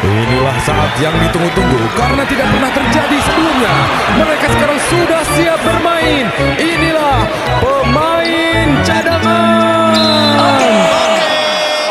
Inilah saat yang ditunggu-tunggu karena tidak pernah terjadi sebelumnya. Mereka sekarang sudah siap bermain. Inilah pemain cadangan.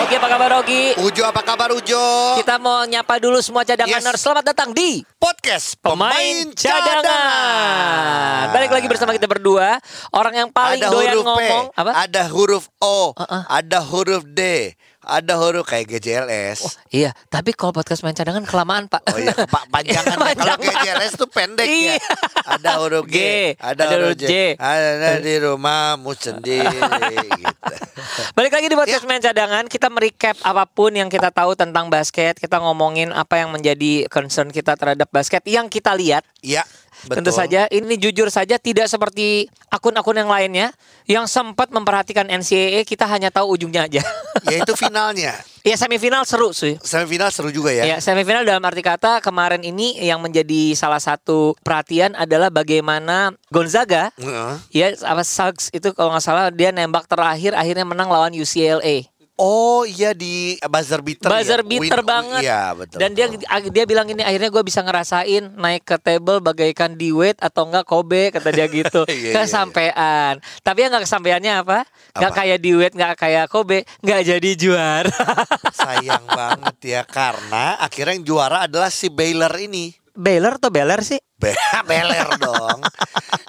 Oke, apa kabar Rogi? Ujo apa kabar Ujo? Kita mau nyapa dulu semua cadanganers. Yes. Selamat datang di podcast Pemain Cadangan. Balik lagi bersama kita berdua. Orang yang paling ada doyan huruf ngomong P, apa? ada huruf O, Uh-uh. ada huruf D, ada huruf kayak GJLS. Iya, tapi kalau podcast main cadangan kelamaan, Pak. Oh iya, pak panjangan kalau Panjang GJLS tuh pendek Iya. ya. Ada huruf G, G, ada, huruf J, J. ada di rumahmu sendiri. gitu. Balik lagi di podcast Ya. main cadangan, kita merecap apa pun yang kita tahu tentang basket, kita ngomongin apa yang menjadi concern kita terhadap basket yang kita lihat. Iya, betul. Tentu saja ini jujur saja tidak seperti akun-akun yang lainnya yang sempat memperhatikan NCAA kita hanya tahu ujungnya aja. Yaitu finalnya. ya semifinal seru sih. Semifinal seru juga ya. Ya, semifinal dalam arti kata kemarin ini yang menjadi salah satu perhatian adalah bagaimana Gonzaga Heeh. ya apa Suggs itu kalau nggak salah dia nembak terakhir akhirnya menang lawan UCLA. Oh iya di buzzer beater. Buzzer ya? beater Win- banget. Iya betul. Dan dia dia bilang ini akhirnya gue bisa ngerasain naik ke table bagaikan di weight atau enggak Kobe kata dia gitu. Iya, iya, kesampean. Tapi yang nggak kesampaiannya apa? Nggak kayak di weight, nggak kayak Kobe, nggak jadi juara. sayang banget ya karena akhirnya yang juara adalah si Baylor ini. Baylor atau Beller sih? Be Beler dong.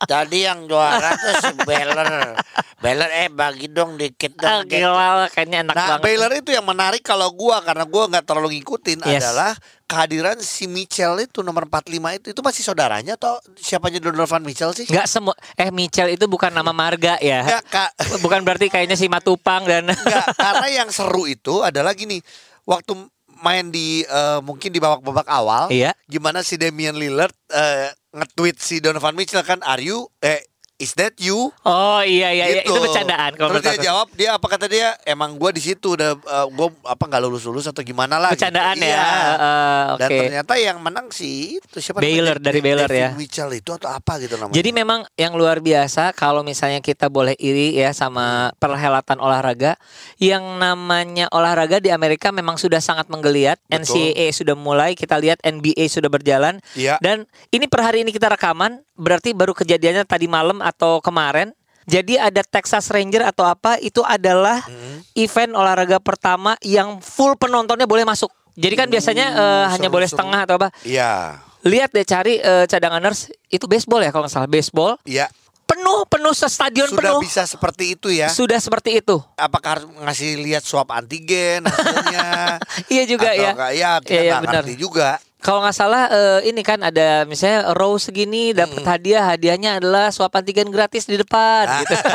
Tadi yang juara tuh si Beller. Beller eh bagi dong dikit Ah, dong. gila, kayaknya enak Nah, banget. Baylor itu yang menarik kalau gua karena gua nggak terlalu ngikutin Yes. adalah kehadiran si Mitchell itu nomor 45 itu itu masih saudaranya atau siapanya Donovan Mitchell sih? Nggak semua eh Mitchell itu bukan nama marga ya. Enggak, Kak. Bukan berarti kayaknya si Matupang dan Enggak, karena yang seru itu adalah gini. Waktu main di eh, mungkin di babak-babak awal, Iya. gimana si Damian Lillard eh, nge-tweet si Donovan Mitchell kan, "Are you eh is that you?" Oh iya iya, iya. Gitu. itu bercandaan kalau Terus dia aku. jawab, dia apa kata dia? Emang gua di situ udah eh, gua apa nggak lulus lulus atau gimana lah? gitu. Bercandaan ya. Iya. eh, Dan Oke. ternyata yang menang sih itu siapa? Baylor, namanya? dari Baylor David ya. Mitchell itu atau apa gitu namanya? Jadi memang yang luar biasa kalau misalnya kita boleh iri ya sama perhelatan olahraga yang namanya olahraga di Amerika memang sudah sangat menggeliat. Betul. NCAA sudah mulai, kita lihat NBA sudah berjalan Iya. dan ini per hari ini kita rekaman berarti baru kejadiannya tadi malam atau kemarin. Jadi ada Texas Ranger atau apa itu adalah Hmm. event olahraga pertama yang full penontonnya boleh masuk. Jadi kan biasanya eh, hanya seru, boleh seru. setengah atau apa. Iya. Lihat deh cari eh, cadanganers itu baseball ya kalau nggak salah baseball Iya. penuh penuh stadion Sudah penuh bisa seperti itu ya. sudah seperti itu apakah harus ngasih lihat swab antigen hasilnya iya juga atau ya enggak ya kita Iya, iya, benar. ngerti juga kalau nggak salah eh, ini kan ada misalnya row segini dapat hadiah hadiahnya adalah swab antigen gratis di depan gitu.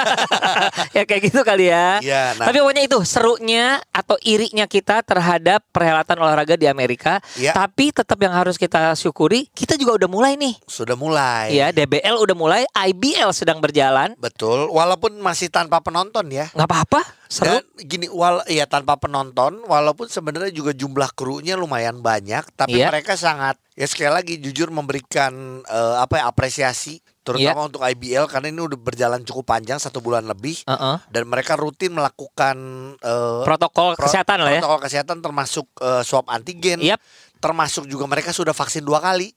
Ya kayak gitu kali ya. Iya, nah. tapi pokoknya itu serunya atau irinya kita terhadap perhelatan olahraga di Amerika Iya. tapi tetap yang harus kita syukuri kita juga udah mulai nih. Sudah mulai. Ya DBL udah mulai IBL sedang berjalan. Betul walaupun masih tanpa penonton ya. Nggak apa-apa seru dan gini wal ya tanpa penonton walaupun sebenarnya juga jumlah krunya lumayan banyak tapi Iya. mereka sangat ya sekali lagi jujur memberikan eh, apa ya apresiasi terutama Iya. untuk IBL karena ini udah berjalan cukup panjang satu bulan lebih Heeh. dan mereka rutin melakukan eh, protokol pro- kesehatan lah ya protokol kesehatan termasuk eh, swab antigen Yap. termasuk juga mereka sudah vaksin dua kali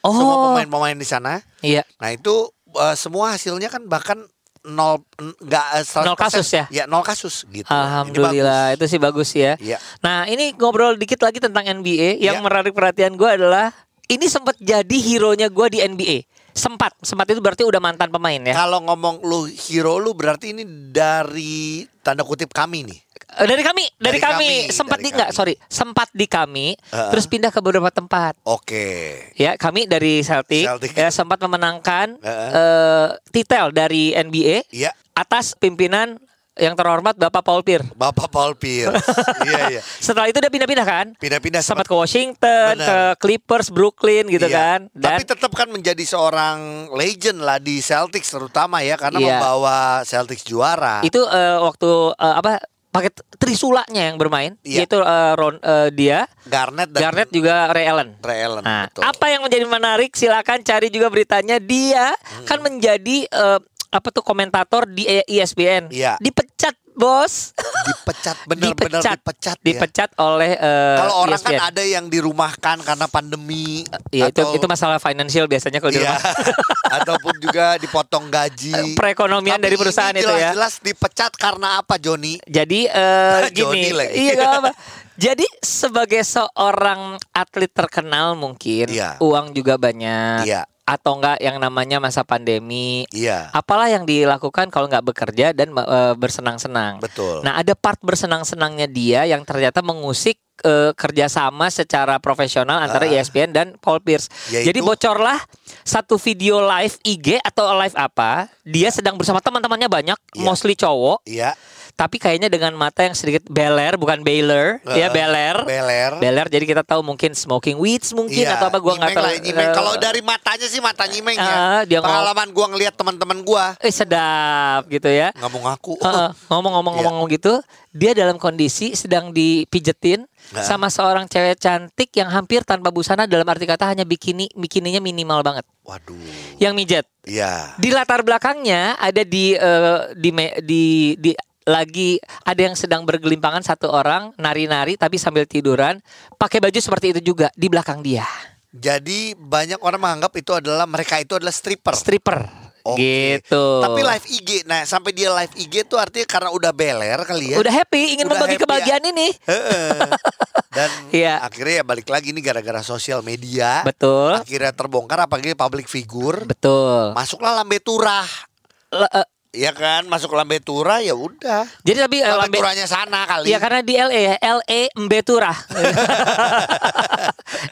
Oh, semua pemain-pemain di sana. iya. Nah itu eh, semua hasilnya kan bahkan nol nggak eh, 100%. Nol kasus ya? Ya nol kasus gitu. Alhamdulillah, itu sih bagus ya. Iya. Nah, ini ngobrol dikit lagi tentang NBA. Yang Iya. menarik perhatian gue adalah ini sempat jadi hero-nya gue di NBA. Sempat, sempat itu berarti udah mantan pemain ya. Kalau ngomong lu hero lu berarti ini dari tanda kutip kami nih. Eh, Dari kami, dari, Dari kami, kami, sempat dari di enggak, sorry, sempat di kami, Heeh. terus pindah ke beberapa tempat. Oke. Ya, kami dari Celtic, Celtic. ya sempat memenangkan Heeh. eh, titel dari NBA Iya. atas pimpinan yang terhormat Bapak Paul Pierce. Bapak Paul Pierce. iya iya. Setelah itu dia pindah-pindah kan? Pindah-pindah sempat ke Washington, Bener. ke Clippers, Brooklyn gitu Iya. kan. Tapi Dan tetap kan menjadi seorang legend lah di Celtics terutama ya karena Iya. membawa Celtics juara. itu eh, waktu eh, apa pakai trisulanya yang bermain Iya. yaitu eh, Ron, eh, dia, Garnett dan Garnett juga Ray Allen. Ray Allen. Nah, betul. apa yang menjadi menarik silakan cari juga beritanya. Dia Hmm. kan menjadi eh, apa tuh komentator di E- ESPN. Iya. Dipecat bos. Dipecat benar-benar dipecat, ya. dipecat oleh eh, Kalau orang kan ESPN. ada yang dirumahkan karena pandemi Iya itu atau- itu masalah financial biasanya kalau di Iya. rumah. ataupun juga dipotong gaji. Perekonomian Tapi dari perusahaan ini itu ya. Jelas-jelas dipecat karena apa, Joni? Jadi eh, Joni gini, lagi. iya gak apa. Jadi sebagai seorang atlet terkenal mungkin Iya. uang juga banyak. Iya. Atau enggak yang namanya masa pandemi. Iya. Apalah yang dilakukan kalau nggak bekerja dan eh, bersenang-senang. Betul. Nah ada part bersenang-senangnya dia yang ternyata mengusik eh, kerjasama secara profesional antara Ah. ESPN dan Paul Pierce. Yaitu? Jadi bocorlah satu video live IG atau live apa, dia sedang bersama teman-temannya banyak, Iya. mostly cowok, Iya. tapi kayaknya dengan mata yang sedikit beler, bukan Baylor, ya Eh, beler. Beler. Beler, jadi kita tahu mungkin smoking weeds mungkin Iya, atau apa gua nggak tahu. lah, nyimeng. Eh, Kalau dari matanya sih mata nyimeng ya. Ah, dia ngomong- Pengalaman gua ngelihat teman-teman gua eh sedap gitu ya. nggak mau ngaku. Heeh, ngomong-ngomong-ngomong gitu, dia dalam kondisi sedang dipijetin Heeh. sama seorang cewek cantik yang hampir tanpa busana dalam arti kata hanya bikini bikininya minimal banget. Waduh. Yang mijet. Iya. Di latar belakangnya ada di eh, di, me- di di lagi ada yang sedang bergelimpangan satu orang nari-nari tapi sambil tiduran pakai baju seperti itu juga di belakang dia. Jadi banyak orang menganggap itu adalah mereka itu adalah stripper. Stripper. Oke. Gitu. Tapi live IG, nah sampai dia live IG itu artinya karena udah beler kali ya. Udah happy ingin Udah membagi happy ya. kebahagiaan ini. Heeh. Dan Iya. akhirnya ya balik lagi ini gara-gara sosial media. Betul. Akhirnya terbongkar apalagi public figure. Betul. Masuklah lambe turah. Le- eh, Ya kan, masuk lambe turah ya udah. jadi tapi eh, Lambe lambe turahnya sana kali. Iya karena di LA ya, LA Mbetura.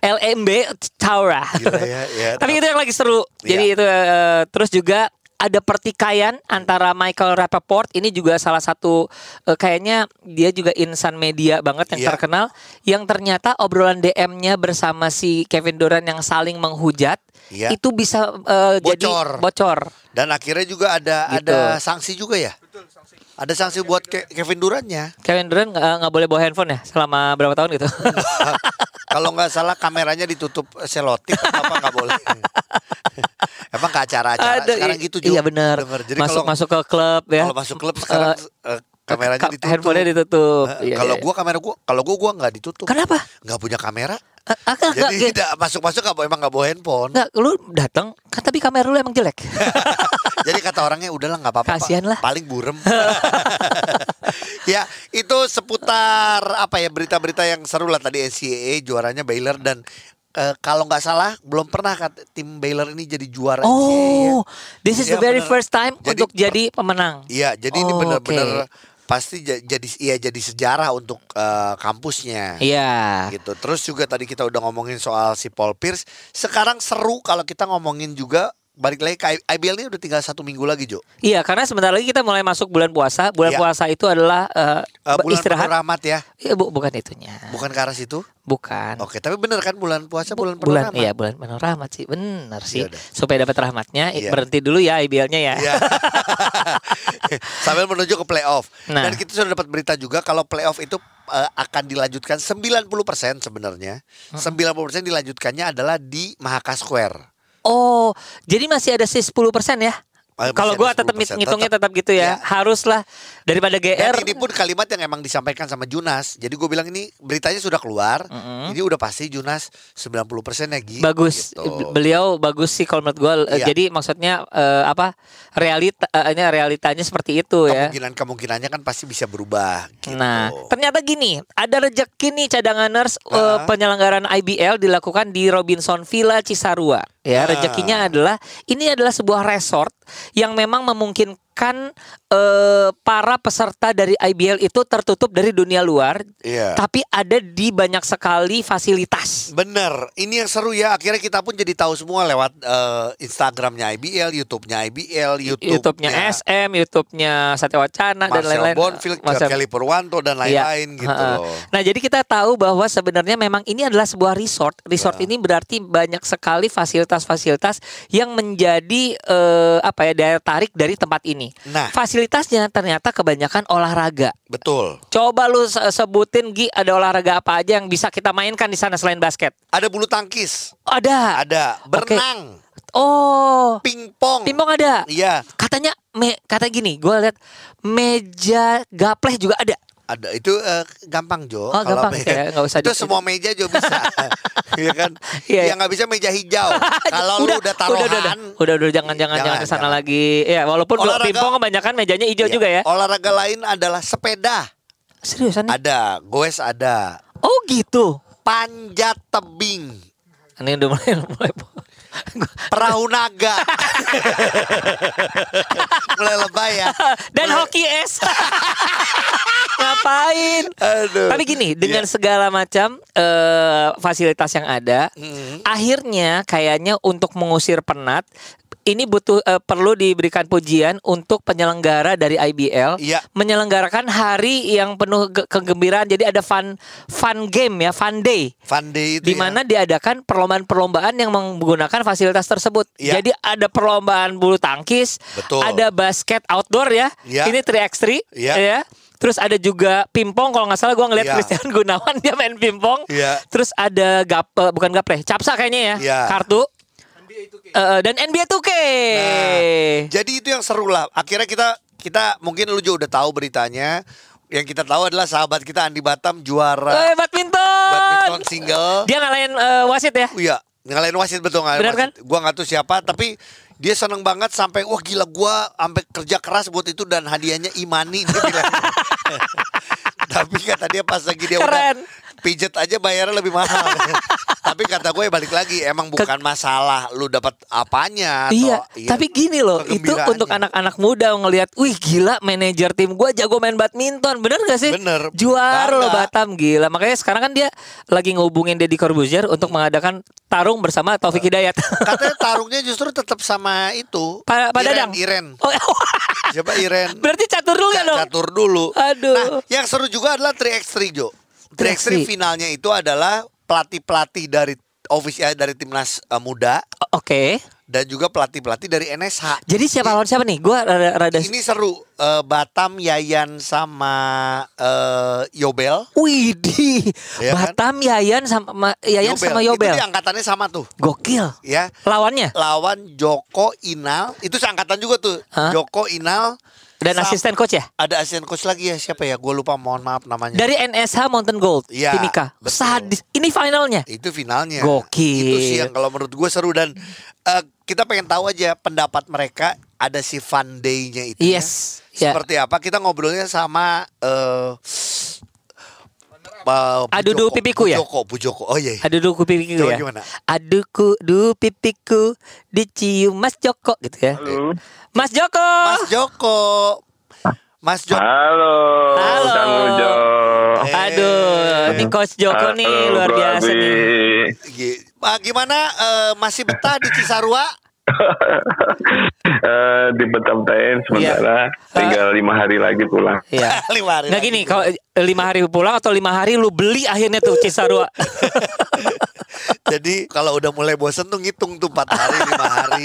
LA Mbe Taura. Gila ya, ya. Tapi itu yang lagi seru. Jadi Iya. itu eh, terus juga ada pertikaian antara Michael Rappaport ini juga salah satu eh, kayaknya dia juga insan media banget yang Iya. terkenal yang ternyata obrolan DM-nya bersama si Kevin Durant yang saling menghujat Iya. itu bisa eh, jadi Bocor. bocor. Dan akhirnya juga ada Gitu. ada sanksi juga ya. Ada sanksi buat Ke- Kevin Durantnya. Kevin Durant nggak nggak boleh bawa handphone ya selama berapa tahun gitu. Kalau nggak salah kameranya ditutup selotip apa nggak boleh. Emang ke acara-acara Ada, sekarang gitu juga. Iya benar. Jadi Masuk kalau masuk ke klub ya. kalau masuk klub sekarang eh, kameranya Ka- ditutup. Handphonenya ditutup. Iya, kalau iya. gua kamera gua kalau gua gua nggak ditutup. Kenapa? Nggak punya kamera. Ah, enggak, Jadi tidak masuk-masuk nggak emang nggak bawa handphone. enggak, lu datang kan tapi kamera lu emang jelek. Jadi kata orangnya udahlah nggak apa-apa. Kasihan lah. Paling burem. ya itu seputar apa ya berita-berita yang seru lah tadi NCAA juaranya Baylor dan eh, kalau nggak salah belum pernah kan tim Baylor ini jadi juara ya. Oh, this is Iya, the very bener. first time Jadi- untuk jadi pemenang. Iya, jadi ini Oh, benar-benar oke. pasti ja- jadi iya jadi sejarah untuk eh, kampusnya. Iya. Gitu. Terus juga tadi kita udah ngomongin soal si Paul Pierce. Sekarang seru kalau kita ngomongin juga balik lagi ke IBL ini udah tinggal satu minggu lagi Jo. Iya, karena sebentar lagi kita mulai masuk bulan puasa. Bulan Iya. puasa itu adalah eh, Eh, bulan istirahat. penuh rahmat ya, Iya, bu, bukan itunya. bukan ke arah situ. Bukan. Oke, tapi bener kan bulan puasa bulan penuh bulan rahmat. iya bulan penuh rahmat sih benar sih Iya, dah. supaya dapat rahmatnya Iya. berhenti dulu ya IBL-nya ya Iya. Sambil menuju ke playoff. Nah. Dan kita sudah dapat berita juga kalau playoff itu eh, akan dilanjutkan 90% sebenarnya. 90% dilanjutkannya adalah di Mahaka Square. Oh jadi masih ada sih 10% ya kalau gua tetap 10%. ngitungnya Tetap. gitu ya Iya. haruslah daripada Dan GR ini pun kalimat yang emang disampaikan sama Junas. Jadi gue bilang ini beritanya sudah keluar. Mm-mm. Ini udah pasti Junas 90% ya Gi. bagus Gitu. beliau bagus sih kalau menurut gue Iya. jadi maksudnya eh, apa realita ini realitanya seperti itu ya Kemungkinan-kemungkinannya kan pasti bisa berubah. Gitu. Nah, ternyata gini, ada rejeki nih cadanganers eh, Ah. penyelenggaraan IBL dilakukan di Robinson Villa Cisarua. Ya, Ah. rezekinya adalah ini adalah sebuah resort yang memang memungkinkan eh, para peserta dari IBL itu tertutup dari dunia luar, Iya. tapi ada di banyak sekali fasilitas. Bener, ini yang seru ya. Akhirnya kita pun jadi tahu semua lewat eh, Instagramnya IBL, YouTube-nya IBL, YouTube-nya, YouTube-nya SM, YouTube-nya Satya Wacana dan lain-lain. Bonfield, Marcel- Kelly Purwanto dan Iya, lain-lain gitu heeh. loh. Nah, jadi kita tahu bahwa sebenarnya memang ini adalah sebuah resort. Resort Ya. ini berarti banyak sekali fasilitas-fasilitas yang menjadi eh, apa ya daya tarik dari tempat ini. Nah. fasilitasnya ternyata kebanyakan olahraga. Betul. Coba lu se- sebutin Gi ada olahraga apa aja yang bisa kita mainkan di sana selain basket? Ada bulu tangkis, Ada. ada berenang, Oh, Pingpong. pingpong ada. Iya, Katanya me, kata gini, gue lihat meja gapleh juga ada. Ada itu eh, gampang Jo. Oh, Kalau gampang, me- ya, nggak usah Itu semua meja Jo bisa. Iya kan? Iya, iya. Yang nggak bisa meja hijau. Kalau lu udah taruhan, udah, udah, udah, udah, jangan, jangan, jangan Jangan, jangan. lagi. Ya, walaupun Olahraga- pingpong kebanyakan mejanya hijau Iya. juga ya. Olahraga lain adalah sepeda. Seriusan? Ada, goes ada. Oh gitu. Panjat tebing. Ini udah mulai, mulai. Perahu naga. Mulai lebay ya. Dan Mulai- hoki es. Ngapain? Aduh. Tapi gini, dengan Iya. segala macam eh, fasilitas yang ada, Mm. akhirnya kayaknya untuk mengusir penat ini butuh eh, perlu diberikan pujian untuk penyelenggara dari IBL Iya. menyelenggarakan hari yang penuh ke- kegembiraan. Jadi ada fun fun game ya, fun day. Fun day itu di ya. mana diadakan perlombaan-perlombaan yang menggunakan fasilitas tersebut. Iya. Jadi ada perlombaan bulu tangkis, Betul. ada basket outdoor ya. Iya. Ini 3x3 Iya. ya. Terus ada juga pingpong kalau nggak salah gua ngeliat Iya. Christian Gunawan dia main pingpong. Iya. Terus ada gap eh, bukan gaple, capsa kayaknya ya, Iya. kartu. Eh, dan NBA 2K. Nah, jadi itu yang seru lah. Akhirnya kita kita mungkin lu juga udah tahu beritanya. Yang kita tahu adalah sahabat kita Andi Batam juara Eh, badminton. badminton single. Dia ngalahin eh, wasit ya. Iya, ngalahin wasit betul ngalahin Benar kan? wasit. Gua nggak tahu siapa, tapi dia seneng banget sampai wah gila gua sampai kerja keras buat itu dan hadiahnya Imani dia bilang. tapi kata dia pas lagi dia Keren. udah pijet aja bayarnya lebih mahal. tapi kata gue balik lagi emang bukan masalah lu dapat apanya. atau- Iya, tapi gini loh, itu untuk anak-anak muda ngelihat, wih gila manajer tim gua jago main badminton, bener gak sih? Bener. Juara loh Batam gila. Makanya sekarang kan dia lagi ngehubungin Deddy Corbuzier untuk mengadakan tarung bersama Taufik Hidayat. Katanya tarungnya justru tetap sama itu. Pa- Pak Iren. Iren. Oh, Siapa Iren? berarti catur dulu kan dong? Catur dulu. Aduh. Nah, yang seru juga adalah 3x3 Jo. 3x3 3x3. finalnya itu adalah pelatih-pelatih dari ofisial dari timnas eh, muda Oke. dan juga pelatih-pelatih dari NSH. Jadi siapa lawan siapa nih? Gua rada, rada Ini seru. Eh, Batam, Yayan sama eh, Yobel. Widih, kan? Batam Yayan sama ma- Yayan sama Yobel. Itu angkatannya sama tuh. Gokil. Ya. Lawannya Lawan Joko Inal. Itu seangkatan juga tuh. Hah? Joko Inal. Dan Sam- asisten coach ya? Ada asisten coach lagi ya siapa ya? Gue lupa mohon maaf namanya. Dari NSH Mountain Gold, Iya, Timika. betul. Sadis. Ini finalnya. Itu finalnya. Gokil. Itu sih yang kalau menurut gue seru dan eh, kita pengen tahu aja pendapat mereka ada si fun day-nya itu. ya. Yes. Ya. Seperti apa? Kita ngobrolnya sama eh uh, Adudu pipiku ya? Pujoko, Pujoko. Oh iya. iya. Aduh duku pipiku Coba ya. gimana? Aduku du pipiku dicium Mas Joko gitu ya. Halo. Mas Joko. Mas Joko. Mas Joko. Halo. Halo. Kang Ujo. Eh. Aduh, ini Coach Joko nih Halo, luar Bro biasa Abi. nih. Ah, gimana eh, masih betah di Cisarua? Eh, di Betamtain sementara tinggal lima hari lagi pulang. Iya. Lima hari Nggak gini, kalau lima hari pulang atau lima hari lu beli akhirnya tuh Cisarua. Jadi kalau udah mulai bosen tuh ngitung tuh 4 hari, 5 hari.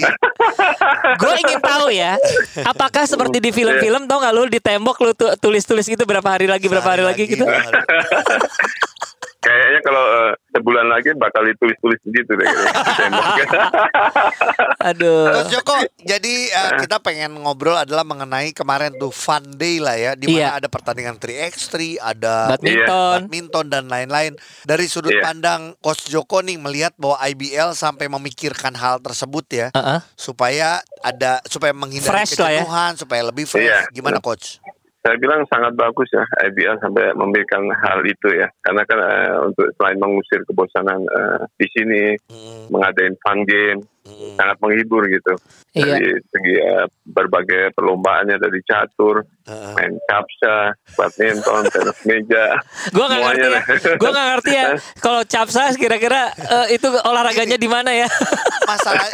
Gue ingin tahu ya, apakah seperti di film-film tau nggak lu di tembok lu tu- tulis-tulis gitu berapa hari lagi berapa hari lagi gitu? Kayaknya kalau eh, sebulan lagi bakal ditulis-tulis gitu deh. Aduh. Terus Joko, jadi eh, kita pengen ngobrol adalah mengenai kemarin tuh fun day lah ya, di mana Iya. ada pertandingan 3x3, ada Badminton. badminton dan lain-lain. Dari sudut Iya. pandang Coach Joko nih melihat bahwa IBL sampai memikirkan hal tersebut ya, Heeh. supaya ada supaya menghindari Fresh lah ya. kejenuhan, supaya lebih fresh. Iya. Gimana Coach? Saya bilang sangat bagus ya IBL sampai memberikan hal itu ya. Karena kan eh, untuk selain mengusir kebosanan eh, di sini, Mm, mengadain fun game, mm. sangat menghibur gitu. Iya. Dari segi eh, berbagai perlombaannya dari catur, Heeh. main capsa, badminton, tenis meja. Gue nggak ngerti ya. Gue nggak ngerti ya. Kalau capsa kira-kira eh, itu olahraganya di mana ya? Masalah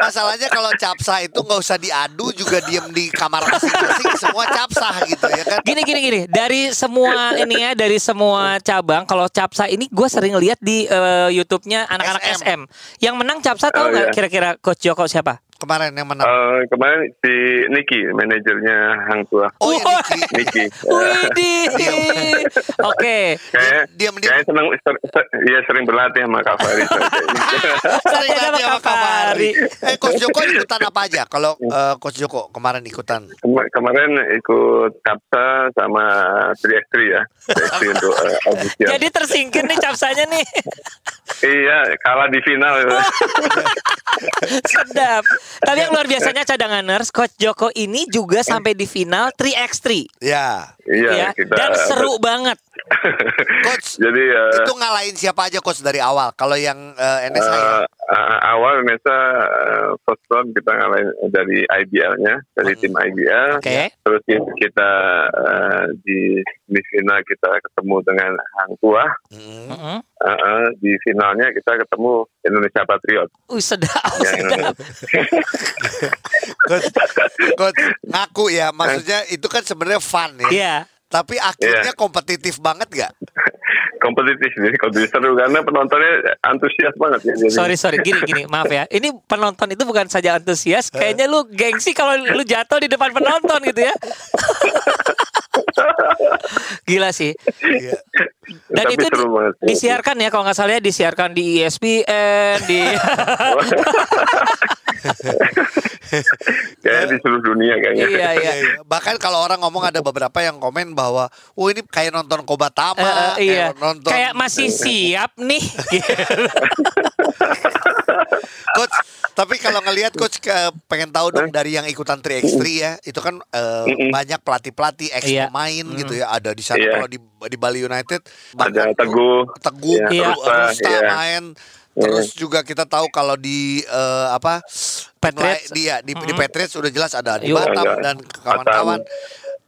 masalahnya kalau capsa itu nggak usah diadu juga diem di kamar masing-masing semua capsa gitu ya kan. Gini gini gini. Dari semua ini ya, dari semua cabang, kalau capsa ini gue sering lihat di eh, YouTube-nya anak-anak SM. SM. Yang menang capsa tahu Oh, nggak iya. kira-kira Coach Joko siapa? Kemarin yang menang? Eh, kemarin si Niki, manajernya Hang Tua. oh ya. Niki. Niki. Widih. Oke. Kayak Diam, diam. kayak senang ser- ser- iya sering berlatih sama Kak Farid. Sering Ada latihan sama Kak Fahri. Eh Coach Joko ikutan apa aja? Kalau eh, Coach Joko kemarin ikutan. Kema- kemarin ikut Kapsa sama 3x3 ya. 3x3 untuk uh, audisi. Jadi tersingkir nih capsanya nih. Iya, kalah di final. Sedap. Tapi yang luar biasanya cadanganers, Coach Joko ini juga sampai di final 3x3. Ya. iya, ya. kita Dan seru banget. Coach Jadi eh, itu ngalahin siapa aja coach dari awal? Kalau yang eh, NSA ya? eh, eh, awal Nesa eh, first round kita ngalahin dari IBL-nya, dari tim IBL. Oke. Terus kita, kita eh, di semifinal kita ketemu dengan Hang Tua. Mm. Mm-mm. Di finalnya kita ketemu Indonesia Patriot. Uh, sedap, Yang sedap. Coach, coach ngaku ya, maksudnya itu kan sebenarnya fun ya. Iya. Tapi akhirnya Iya. kompetitif banget gak? Kompetitif jadi kompetitif seru karena penontonnya antusias banget ya. Jadi, Sorry sorry gini gini maaf ya. Ini penonton itu bukan saja antusias, kayaknya lu gengsi kalau lu jatuh di depan penonton gitu ya. Gila sih. Iya. Dan Tapi itu di- banget. disiarkan ya kalau nggak salah ya disiarkan di ESPN di Kayaknya di seluruh dunia kayaknya. iya iya. Iya, iya. Bahkan kalau orang ngomong ada beberapa yang komen bahwa, "Oh, ini kayak nonton Kobatama, Eh, eh, iya. kayak nonton Kayak masih siap nih. coach." Tapi kalau ngelihat coach ke, pengen tahu dong dari yang ikutan 3x3 ya, itu kan Mm-mm. banyak pelatih-pelatih ex Iya. pemain gitu ya, ada di sana Iya. kalau di di Bali United Ada Teguh. Teguh, Iya, Rusta, iya. main. Terus juga kita tahu kalau di eh, apa Patriots. dia di, di Mm. Patriots udah jelas ada di. Batam dan kawan-kawan.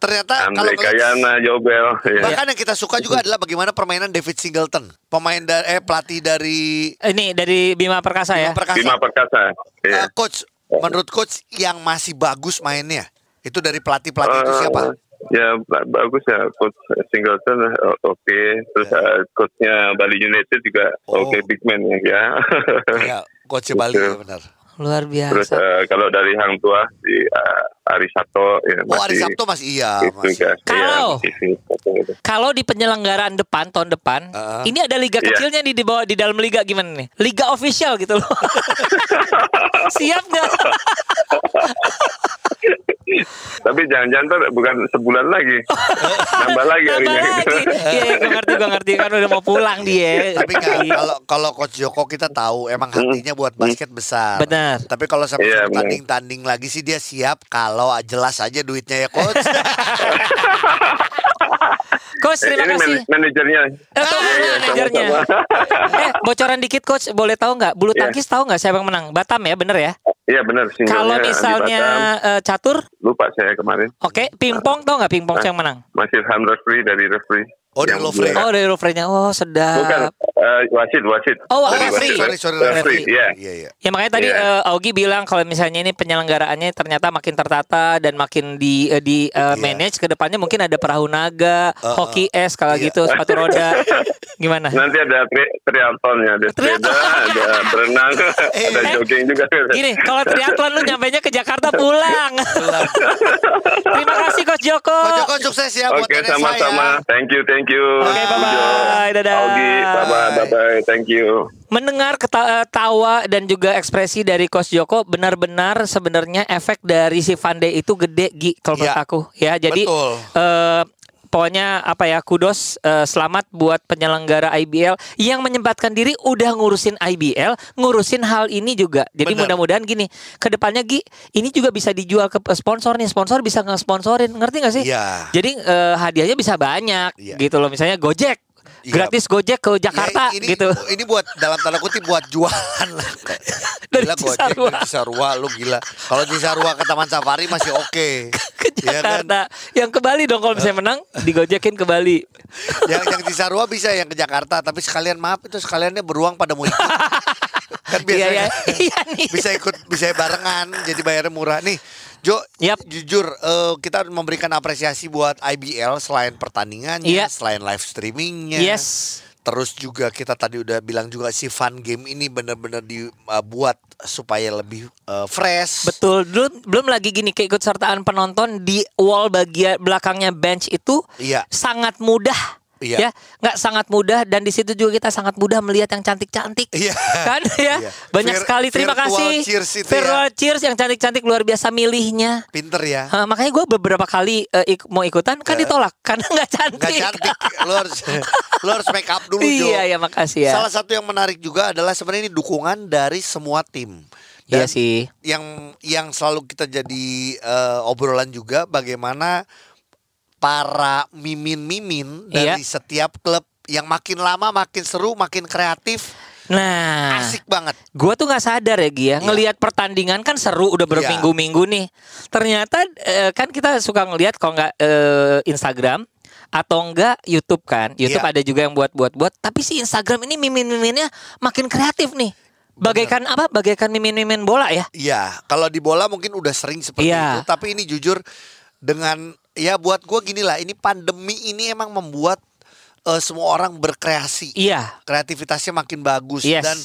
Ternyata kalau Andre Kayana, Jobel. ya. Bahkan yang kita suka juga adalah bagaimana permainan David Singleton, pemain da- eh pelatih dari Ini dari Bima Perkasa ya. Perkasa. Bima Perkasa. Eh, Iya. coach, menurut coach yang masih bagus mainnya itu dari pelatih-pelatih itu Eh, siapa? Ya ba- bagus ya coach Singleton eh, oke terus eh, coachnya Bali United juga Oh. oke big man ya. ya. Iya, coach Bali ya benar. Luar terus biasa. eh, kalau dari Hang Tua si eh, Ari Sato ya Oh, hari Sabtu masih iya, itu masih. kan. Kalau- Iya, masih gitu. Kalau di penyelenggaraan depan tahun depan, Heeh. ini ada liga Iya. kecilnya nih di bawah di dalam liga gimana nih? Liga official gitu loh. Siap nggak? Tapi jangan-jangan bukan sebulan lagi. Nambah lagi Tambah harinya. lagi. Iya, iya, gue ngerti, gue ngerti kan udah mau pulang dia. Tapi nggak, kalau kalau coach Joko kita tahu emang hatinya buat basket besar. Benar. Tapi kalau sampai Iya, suruh benar. tanding-tanding lagi sih dia siap kalau jelas aja duitnya ya coach. Coach, terima ini kasih. man- manajernya. Eh, Iya, manajernya. Eh, bocoran dikit coach, boleh tahu nggak? Bulu Iya. tangkis tahu nggak siapa yang menang? Batam ya, bener ya? Iya benar Kalau misalnya eh, catur, lupa saya kemarin oke. Pingpong tahu nggak pingpong siapa yang menang? masih ham referee dari referee. Oh, dari Lovre. Oh dari referee-nya. Oh sedap. Bukan eh, wasit wasit. Oh, referee. wasit. Sorry, sorry, referee. Iya. Iya, iya. Ya makanya tadi Iya. eh, Augie bilang kalau misalnya ini penyelenggaraannya ternyata makin tertata dan makin di eh, di eh, Iya. manage ke depannya mungkin ada perahu naga, Uh, uh. hoki es kalau Iya. gitu, sepatu roda. Gimana? Nanti ada tri triathlonnya, ada sepeda, ada berenang, ada jogging juga. Gini, kalau triathlon lu nyampainya ke Jakarta pulang. Terima kasih Coach Joko. Coach Joko sukses ya buat Oke NSA sama-sama. ya. Thank you, thank you. Oke, bye-bye. Dadah. Augie, bye-bye, bye-bye. Thank you. Mendengar keta- eh, tawa dan juga ekspresi dari Coach Joko benar-benar sebenarnya efek dari si Van Dijk itu gede Gi kalau menurut Iya. aku ya. Jadi Betul. eh, pokoknya apa ya kudos eh, selamat buat penyelenggara IBL yang menyempatkan diri udah ngurusin IBL, ngurusin hal ini juga. Jadi mudah-mudahan gini, ke depannya Gi ini juga bisa dijual ke sponsor nih, sponsor bisa nge-sponsorin, ngerti gak sih? Iya. Jadi eh, hadiahnya bisa banyak Iya. gitu loh, misalnya Gojek. Iya. Gratis Gojek ke Jakarta Ya, ini, gitu. Ini buat dalam tanda kutip buat jualan lah. Dari Gila Gojek Cisarua. dari Cisarua lu gila. Kalau Cisarua ke Taman Safari masih oke. ke Iya kan? Jakarta. Yang ke Bali dong kalau misalnya menang digojekin ke Bali. Yang yang Cisarua bisa yang ke Jakarta, tapi sekalian maaf itu sekaliannya beruang pada mau kan Iya biasanya ya. Iya nih. bisa ikut bisa barengan jadi bayarnya murah nih. Jo, Yap. jujur eh, kita memberikan apresiasi buat IBL selain pertandingannya, Iya. selain live streamingnya. Yes. Terus juga kita tadi udah bilang juga si fun game ini benar-benar dibuat supaya lebih uh, fresh. Betul, belum belum lagi gini keikutsertaan penonton di wall bagian belakangnya bench itu Iya. sangat mudah. Iya. Ya, nggak sangat mudah dan di situ juga kita sangat mudah melihat yang cantik-cantik. Iya. Kan ya? Iya. Banyak Vir- sekali terima virtual kasih. cheers itu ya. virtual cheers yang cantik-cantik luar biasa milihnya. Pinter ya. Hah, makanya gue beberapa kali eh, ik- mau ikutan kan Ya. ditolak karena nggak cantik. Nggak cantik. Lu harus lu harus make up dulu, Jo. iya, ya makasih ya. Salah satu yang menarik juga adalah sebenarnya ini dukungan dari semua tim. Iya Dan sih. yang yang selalu kita jadi eh, obrolan juga bagaimana para mimin-mimin Iya. dari setiap klub yang makin lama makin seru, makin kreatif, Nah, asik banget. Gue tuh nggak sadar ya Gia, Iya. ngelihat pertandingan kan seru udah berminggu-minggu nih. Ternyata eh, kan kita suka ngelihat kalau nggak eh, Instagram atau enggak YouTube kan. YouTube Iya. ada juga yang buat-buat-buat. Tapi si Instagram ini mimin-miminnya makin kreatif nih. Bagaikan apa? Bagaikan mimin-mimin bola ya. Iya, kalau di bola mungkin udah sering seperti Iya. itu, tapi ini jujur dengan ya buat gua gini lah, ini pandemi ini emang membuat eh, semua orang berkreasi. Iya. kreativitasnya makin bagus Yes. dan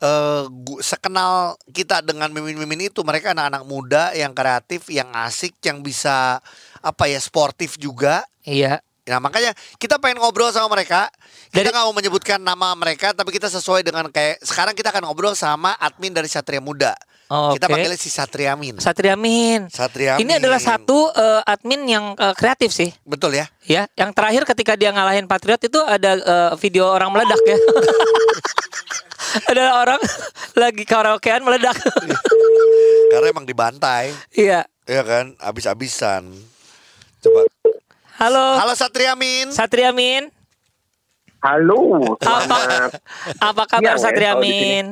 eh, gu- sekenal kita dengan mimin-mimin itu mereka anak-anak muda yang kreatif, yang asik, yang bisa apa ya sportif juga. Iya. Nah makanya kita pengen ngobrol sama mereka. Kita Dari- nggak mau menyebutkan nama mereka, tapi kita sesuai dengan kayak sekarang kita akan ngobrol sama admin dari Satria Muda. Oh, Kita oke. panggilnya si Satria Min. Satria Min. Satria Ini adalah satu eh, admin yang eh, kreatif sih. Betul ya? Ya, yang terakhir ketika dia ngalahin Patriot itu ada eh, video orang meledak ya. ada orang lagi karaokean meledak. Karena emang dibantai, Iya. ya kan? Abis-abisan. Coba. Halo, Halo Satria Min. Satria Min. Halo, Apa apa kabar ya, Satria kalau di sini. Min?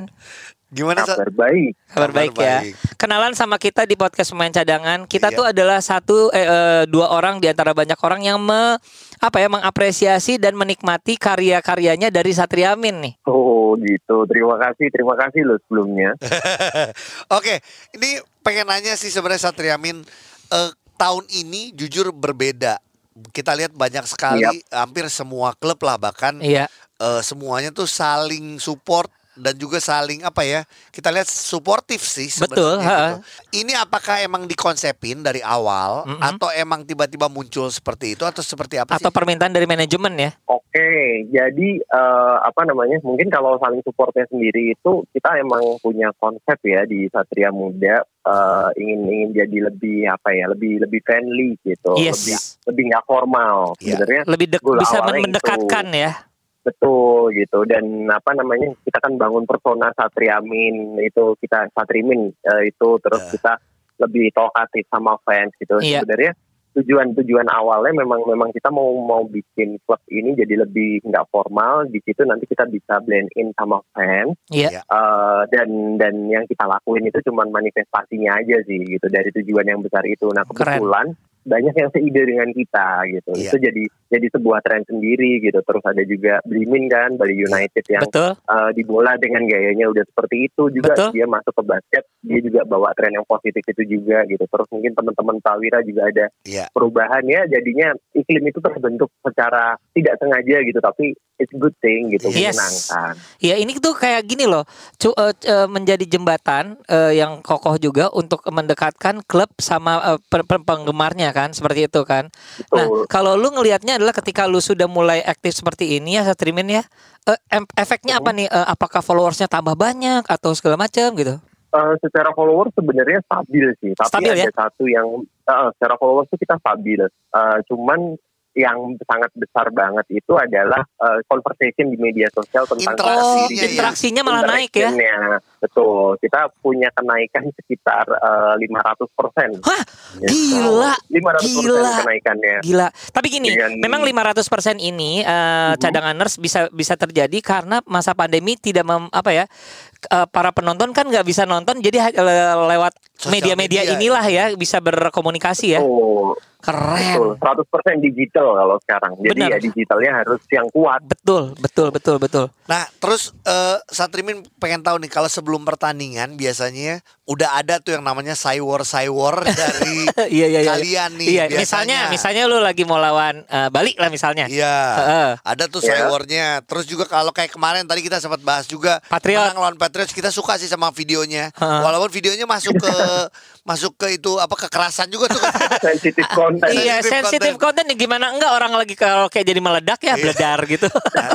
Gimana kabar baik. Kabar Kabar baik ya. baik. Kenalan sama kita di podcast pemain cadangan. Kita Iya. tuh adalah satu eh, eh, dua orang di antara banyak orang yang me, apa ya mengapresiasi dan menikmati karya-karyanya dari Satria Min nih. Oh gitu, terima kasih, terima kasih loh sebelumnya. Oke, ini pengen nanya sih sebenarnya Satria Min eh, tahun ini jujur berbeda. Kita lihat banyak sekali hampir semua klub lah bahkan Iya. eh, semuanya tuh saling support dan juga saling apa ya kita lihat suportif sih Betul, gitu. Ini apakah emang dikonsepin dari awal Mm-mm. atau emang tiba-tiba muncul seperti itu atau seperti apa Atau sih? permintaan dari manajemen ya. Oke, jadi eh, apa namanya? Mungkin kalau saling supportnya sendiri itu kita emang punya konsep ya di Satria Muda eh, ingin ingin jadi lebih apa ya? Lebih lebih friendly gitu, Yes. lebih lebih nggak formal. Iya. Sebenarnya Lebih bisa awalnya mendekatkan ya. Betul gitu dan apa namanya kita kan bangun persona Satriamin itu kita Satrimin eh, itu terus Ya. kita lebih talkative sama fans gitu Iya. sebenarnya tujuan tujuan awalnya memang memang kita mau mau bikin klub ini jadi lebih nggak formal di situ nanti kita bisa blend in sama fans Iya. Eh, dan dan yang kita lakuin itu cuma manifestasinya aja sih gitu dari tujuan yang besar itu nah Keren. Banyak yang seide dengan kita gitu Iya. itu jadi jadi sebuah tren sendiri gitu terus ada juga Blimin kan Bali United yang Betul. eh, di bola dengan gayanya udah seperti itu juga Betul. dia masuk ke basket dia juga bawa tren yang positif itu juga gitu terus mungkin teman-teman Prawira juga ada Iya. perubahan ya jadinya iklim itu terbentuk secara tidak sengaja gitu tapi it's good thing gitu Yes. menyenangkan Ya ini tuh kayak gini loh, cu- c- eh, menjadi jembatan eh, yang kokoh juga untuk mendekatkan klub sama pe- penggemarnya kan, seperti itu kan. Nah Betul. kalau lu ngelihatnya adalah ketika lu sudah mulai aktif seperti ini ya Satrimin ya, em- efeknya apa nih? Eh, apakah followersnya tambah banyak atau segala macam gitu? Eh, secara follower sebenarnya stabil sih, tapi Stabil ada ya? satu yang eh, secara follower tuh kita stabil. Eh, cuman yang sangat besar banget itu adalah eh, conversation di media sosial tentang Interaksinya interaksinya malah naik ya? Betul, kita punya kenaikan sekitar eh, 500 persen. Hah, gila, 500 gila. kenaikannya. Gila. Tapi gini, Dengan- memang 500% ini eh, Mhm. cadanganers bisa bisa terjadi karena masa pandemi tidak mem, apa ya? para penonton kan nggak bisa nonton jadi lewat media-media media, inilah ya bisa berkomunikasi ya. Betul, Keren. betul. 100% digital kalau sekarang. Jadi Benar. ya digitalnya harus yang kuat. Betul, betul, betul, betul. Nah, terus eh, Satrimin pengen tahu nih kalau sebelum pertandingan biasanya udah ada tuh yang namanya cywar cywar dari Iya, iya, iya. kalian nih. Iya, biasanya. misalnya, misalnya lu lagi mau lawan eh, Bali lah misalnya. Iya, Heeh. ada tuh Iya. cywarnya. Terus juga kalau kayak kemarin tadi kita sempat bahas juga Patriot. menang lawan Patriots kita suka sih sama videonya. Heeh. Walaupun videonya masuk ke masuk ke itu apa kekerasan juga tuh. Sensitif konten. Iya, Sensitive sensitif konten ya gimana enggak orang lagi kalau kayak jadi meledak ya beledar gitu.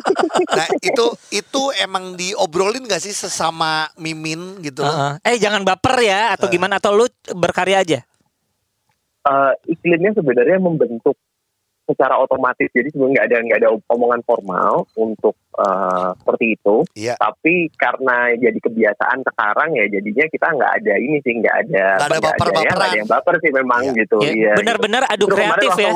nah, itu itu emang diobrolin gak sih sesama mimin gitu? Heeh. Eh jangan baper ya atau gimana atau lu berkarya aja. Eh, iklimnya sebenarnya membentuk secara otomatis. Jadi sebenarnya nggak ada nggak ada omongan formal untuk eh, seperti itu. Iya. Tapi karena jadi kebiasaan sekarang ya jadinya kita nggak ada ini sih nggak ada Nggak ada ya, ada yang baper sih memang Iya. gitu. Ya, Iya. benar-benar adu kreatif ya.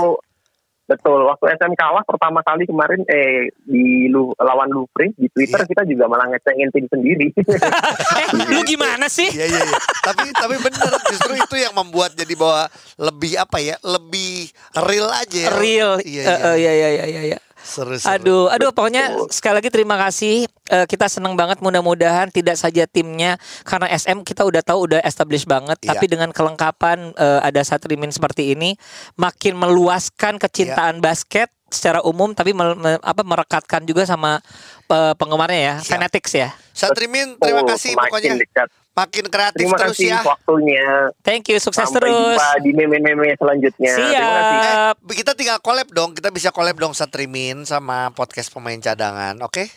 Betul, waktu SM kalah pertama kali kemarin eh di lu, lawan Lufri di Twitter Iya. kita juga malah ngecengin tim sendiri. eh, lu gimana sih? Iya iya iya. tapi tapi bener justru itu yang membuat jadi bahwa lebih apa ya? Lebih real aja. ya. Real. Iya Eh, eh, iya. iya iya iya iya. Seru, seru. Aduh, aduh pokoknya sekali lagi terima kasih. Eh, kita senang banget mudah-mudahan tidak saja timnya karena SM kita udah tahu udah established banget, Iya. tapi dengan kelengkapan eh, ada Satrimin seperti ini makin meluaskan kecintaan Iya. basket secara umum tapi mel- me- apa merekatkan juga sama eh, penggemarnya ya, Siap. fanatics ya. Satrimin terima Betul, kasih semakin pokoknya dekat. Makin kreatif Terima terus kasih ya. waktunya. Thank you, sukses Sampai terus. jumpa di meme-meme selanjutnya. Terima kasih. Siap. Eh, kita tinggal collab dong. Kita bisa collab dong Satrimin sama podcast pemain cadangan. Oke?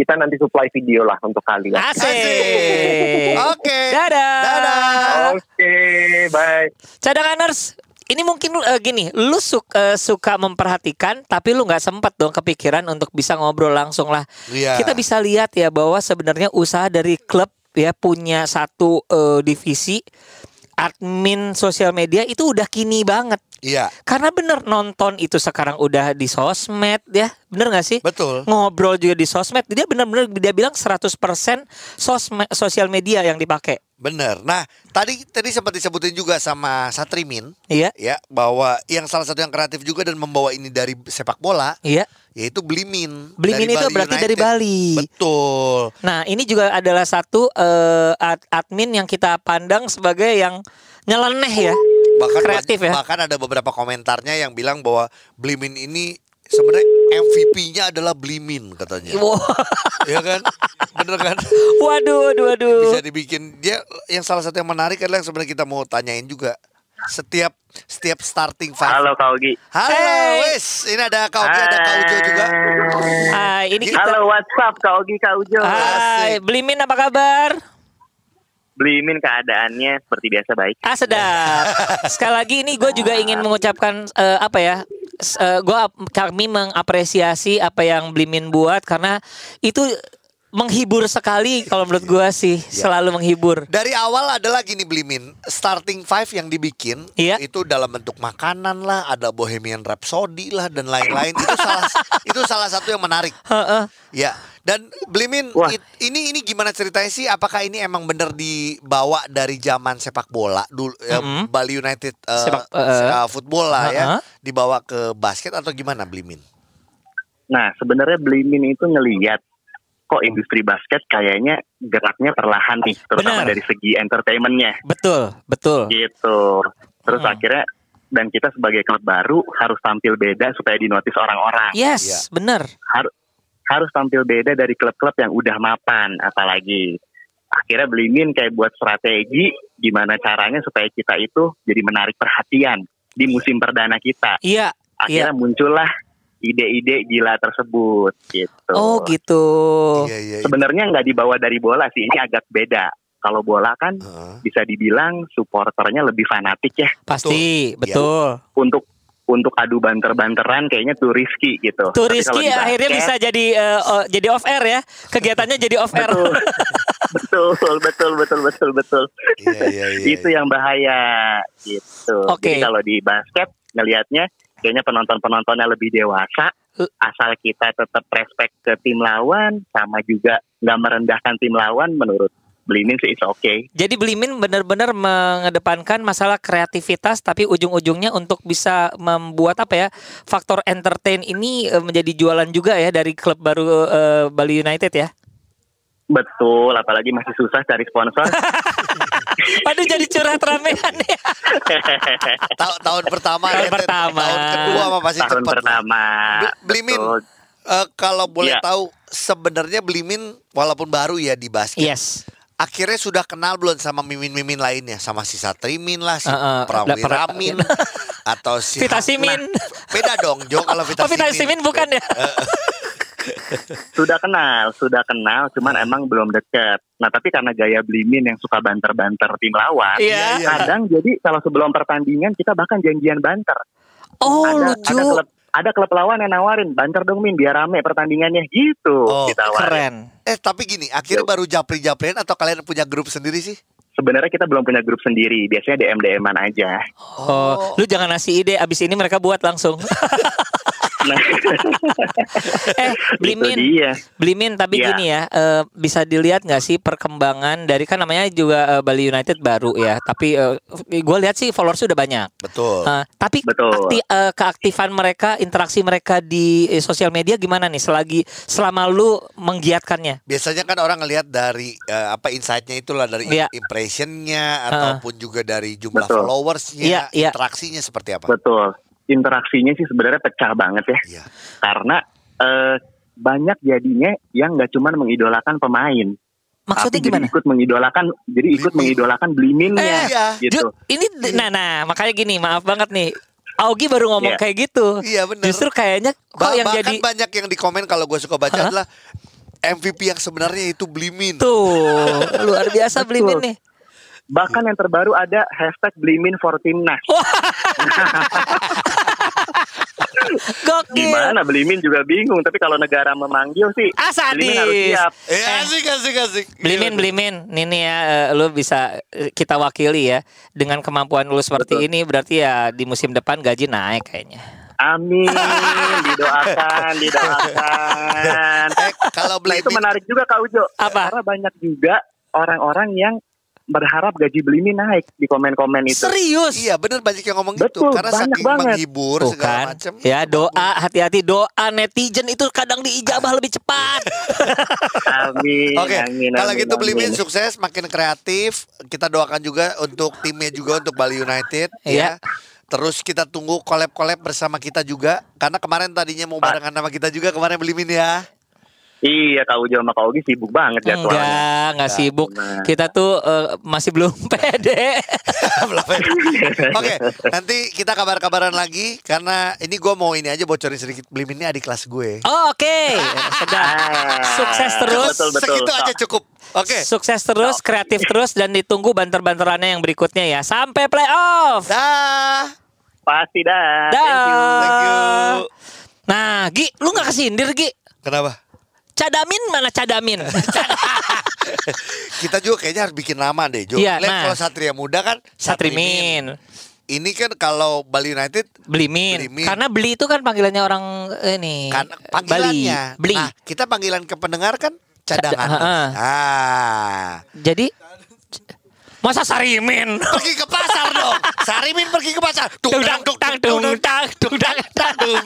Kita nanti supply video lah untuk kalian. Asik. Oke. Dadah. Dadah. Oke, bye. Cadanganers, ini mungkin eh, gini, lu suka, suka memperhatikan, tapi lu nggak sempet dong kepikiran untuk bisa ngobrol langsung lah. Iya. Kita bisa lihat ya bahwa sebenarnya usaha dari klub ya punya satu eh, divisi admin sosial media itu udah kini banget. Iya, Karena bener nonton itu sekarang udah di sosmed ya, bener gak sih? betul. Ngobrol juga di sosmed, dia bener-bener dia bilang 100% sosmed sosial media yang dipakai. Bener. Nah, tadi tadi sempat disebutin juga sama Satrimin Iya, ya bahwa yang salah satu yang kreatif juga dan membawa ini dari sepak bola iya. yaitu Blimin. Blimin dari itu Bali berarti dari United. Bali. Betul. Nah, ini juga adalah satu eh, ad- admin yang kita pandang sebagai yang nyeleneh ya. Bahkan Kreatif ya. bahkan ada beberapa komentarnya yang bilang bahwa Blimin ini sebenarnya MVP-nya adalah Blimin katanya. Wow. ya kan? Bener kan? Waduh, waduh, waduh. Bisa dibikin dia yang salah satu yang menarik adalah yang sebenarnya kita mau tanyain juga. Setiap setiap starting five. Halo Kak Ogi. Halo, Hey. wes. Ini ada Kak Ogi, ada Kak Ujo juga. Ah, ini kita Halo WhatsApp Kak Ogi Kak Ujo. Hai, Blimin apa kabar? Belimin keadaannya seperti biasa baik. Ah sedap. Sekali lagi ini gue juga ingin mengucapkan eh, apa ya? S- eh, gue kami mengapresiasi apa yang Blimin buat karena itu menghibur sekali kalau menurut gue sih selalu menghibur. Dari awal adalah gini Blimin, starting five yang dibikin Iya. itu dalam bentuk makanan lah, ada Bohemian Rhapsody lah dan lain-lain. itu salah itu salah satu yang menarik. Heeh. Ya. Dan Blimin Wah. it- ini ini gimana ceritanya sih? Apakah ini emang bener dibawa dari zaman sepak bola dulu ya, Mm-mm. Bali United eh, Sepak- se- eh, eh, football lah ya, uh-uh. dibawa ke basket atau gimana Blimin? Nah sebenarnya Belimin itu ngeliat kok industri basket kayaknya geraknya perlahan nih, terutama Benar. dari segi entertainmentnya Betul, betul. gitu. Terus Hmm. akhirnya dan kita sebagai klub baru harus tampil beda supaya dinotis orang-orang. Yes, Iya. bener. Harus harus tampil beda dari klub-klub yang udah mapan, apalagi akhirnya Belimin kayak buat strategi gimana caranya supaya kita itu jadi menarik perhatian di musim perdana kita. Iya. akhirnya muncullah ide-ide gila tersebut gitu. Oh gitu. Iya iya. iya. Sebenarnya nggak dibawa dari bola sih, ini agak beda. Kalau bola kan Heeh. bisa dibilang supporternya lebih fanatik ya. Pasti, Betul. betul. Untuk untuk adu banter-banteran kayaknya tuh risky gitu. Tuh Rizky di akhirnya bisa jadi eh, oh, jadi off air ya. Kegiatannya jadi off air. betul. betul, betul, betul, betul, betul. Iya iya iya. Itu yang bahaya gitu. Oke. Jadi kalau di basket ngelihatnya kayaknya penonton-penontonnya lebih dewasa, asal kita tetap respect ke tim lawan sama juga nggak merendahkan tim lawan menurut Blimin sih it's okay. Jadi Blimin benar-benar mengedepankan masalah kreativitas tapi ujung-ujungnya untuk bisa membuat apa ya faktor entertain ini eh, menjadi jualan juga ya dari klub baru eh, Bali United ya. Betul, apalagi masih susah cari sponsor. Waduh jadi curhat ramean ya. Ta- tahun pertama Tahun ya, pertama. tahun kedua mah pasti Tahun cepat pertama. Blimin. Betul. Eh, kalau boleh Iya. tahu sebenarnya Blimin walaupun baru ya di basket Yes. akhirnya sudah kenal belum sama mimin-mimin lainnya sama si Satrimin lah si Heeh, Prawiramin lah, atau si Vita Simin. beda dong Jo kalau Vita Oh Vita Simin. Simin bukan ya? Sudah kenal, sudah kenal, cuman emang belum deket. Nah tapi karena gaya Blimin yang suka banter-banter tim lawan, Iya. iya. kadang jadi kalau sebelum pertandingan kita bahkan janjian banter. Oh ada, lucu. ada klub ada klub lawan yang nawarin banter dong Min biar rame pertandingannya gitu Oh, ditawarin. Keren. eh tapi gini akhirnya baru japri-japrian atau kalian punya grup sendiri sih Sebenarnya kita belum punya grup sendiri, biasanya DM DM-an aja. Oh, lu jangan ngasih ide abis ini mereka buat langsung. Nah, eh, Blimin. Blimin tapi Iya. gini ya eh, bisa dilihat nggak sih perkembangan dari kan namanya juga eh, Bali United baru ya tapi gue lihat sih followers udah banyak betul Eh, tapi Betul. akti- eh, keaktifan mereka interaksi mereka di eh, sosial media gimana nih selagi selama lu menggiatkannya biasanya kan orang ngelihat dari eh, apa insight-nya itulah dari Iya. impression-nya ataupun juga dari jumlah Betul. followersnya Iya, iya. interaksinya seperti apa Betul. Interaksinya sih sebenarnya pecah banget ya. Iya. Karena eh, banyak jadinya yang nggak cuma mengidolakan pemain, maksudnya tapi gimana jadi ikut mengidolakan, jadi ikut Blimin. mengidolakan Bliminnya, Eh, iya. gitu. Ju- ini nah nah makanya gini maaf banget nih Augie baru ngomong Iya. kayak gitu Iya, bener. justru kayaknya kok Ba- yang bahkan jadi banyak yang di komen kalau gue suka baca Hah? adalah MVP yang sebenarnya itu Blimin tuh luar biasa. Blimin nih Bahkan yang terbaru ada hashtag Blimin for Timnas. gokil Gimana Blimin juga bingung, tapi kalau negara memanggil sih Ah, sadis. Blimin harus siap. Ya asik asik asik. Blimin, Blimin, ini ya, eh, lu bisa kita wakili ya dengan kemampuan lu seperti Betul. ini berarti ya di musim depan gaji naik kayaknya. Amin, didoakan, didoakan. Eh, kalau Nah itu menarik juga Kak Ujo. Apa? Karena banyak juga orang-orang yang berharap gaji Blimin naik di komen-komen itu. Serius? Iya bener banyak yang ngomong gitu Betul, karena banyak saking banget. menghibur Tuh segala kan, macam. ya doa hati-hati doa netizen itu kadang diijabah lebih cepat. Amin. Oke, amin, kalau amin, gitu Blimin amin. sukses, makin kreatif. Kita doakan juga untuk timnya juga untuk Bali United. Iya. Ya. Terus kita tunggu collab-collab bersama kita juga. Karena kemarin tadinya mau barengan sama kita juga kemarin Blimin ya. Iya Kak Ujo sama Kak Ogi sibuk banget jadwalnya. Enggak, enggak sibuk. Nah. Kita tuh eh, masih belum pede. Belum? Oke, nanti kita kabar-kabaran lagi karena ini gue mau ini aja bocorin sedikit Blimin ini adik kelas gue. Oh, Oke, sedap. Ah, Sukses terus. Betul, betul. Segitu aja cukup. Oke. Sukses terus, kreatif terus dan ditunggu banter-banterannya yang berikutnya ya. Sampai playoff. Dah. Pasti dah. Dah. Thank you. Thank you. Nah, Gi, lu nggak kesindir Gi? Kenapa? Cadamin mana Cadamin? Kita juga kayaknya harus bikin nama deh, Jo. Iya, nah. kalau Satria Muda kan Satrimin, Ini kan kalau Bali United Blimin. Blimin. Karena beli itu kan panggilannya orang ini. kan panggilannya. Beli. Beli. Nah, kita panggilan ke pendengar kan cadangan. Cada- ha-ha. ah. Jadi masa Sarimin? Pergi ke pasar dong. Sarimin pergi ke pasar. Tung dang dang tung tung dang tung dang tung dang.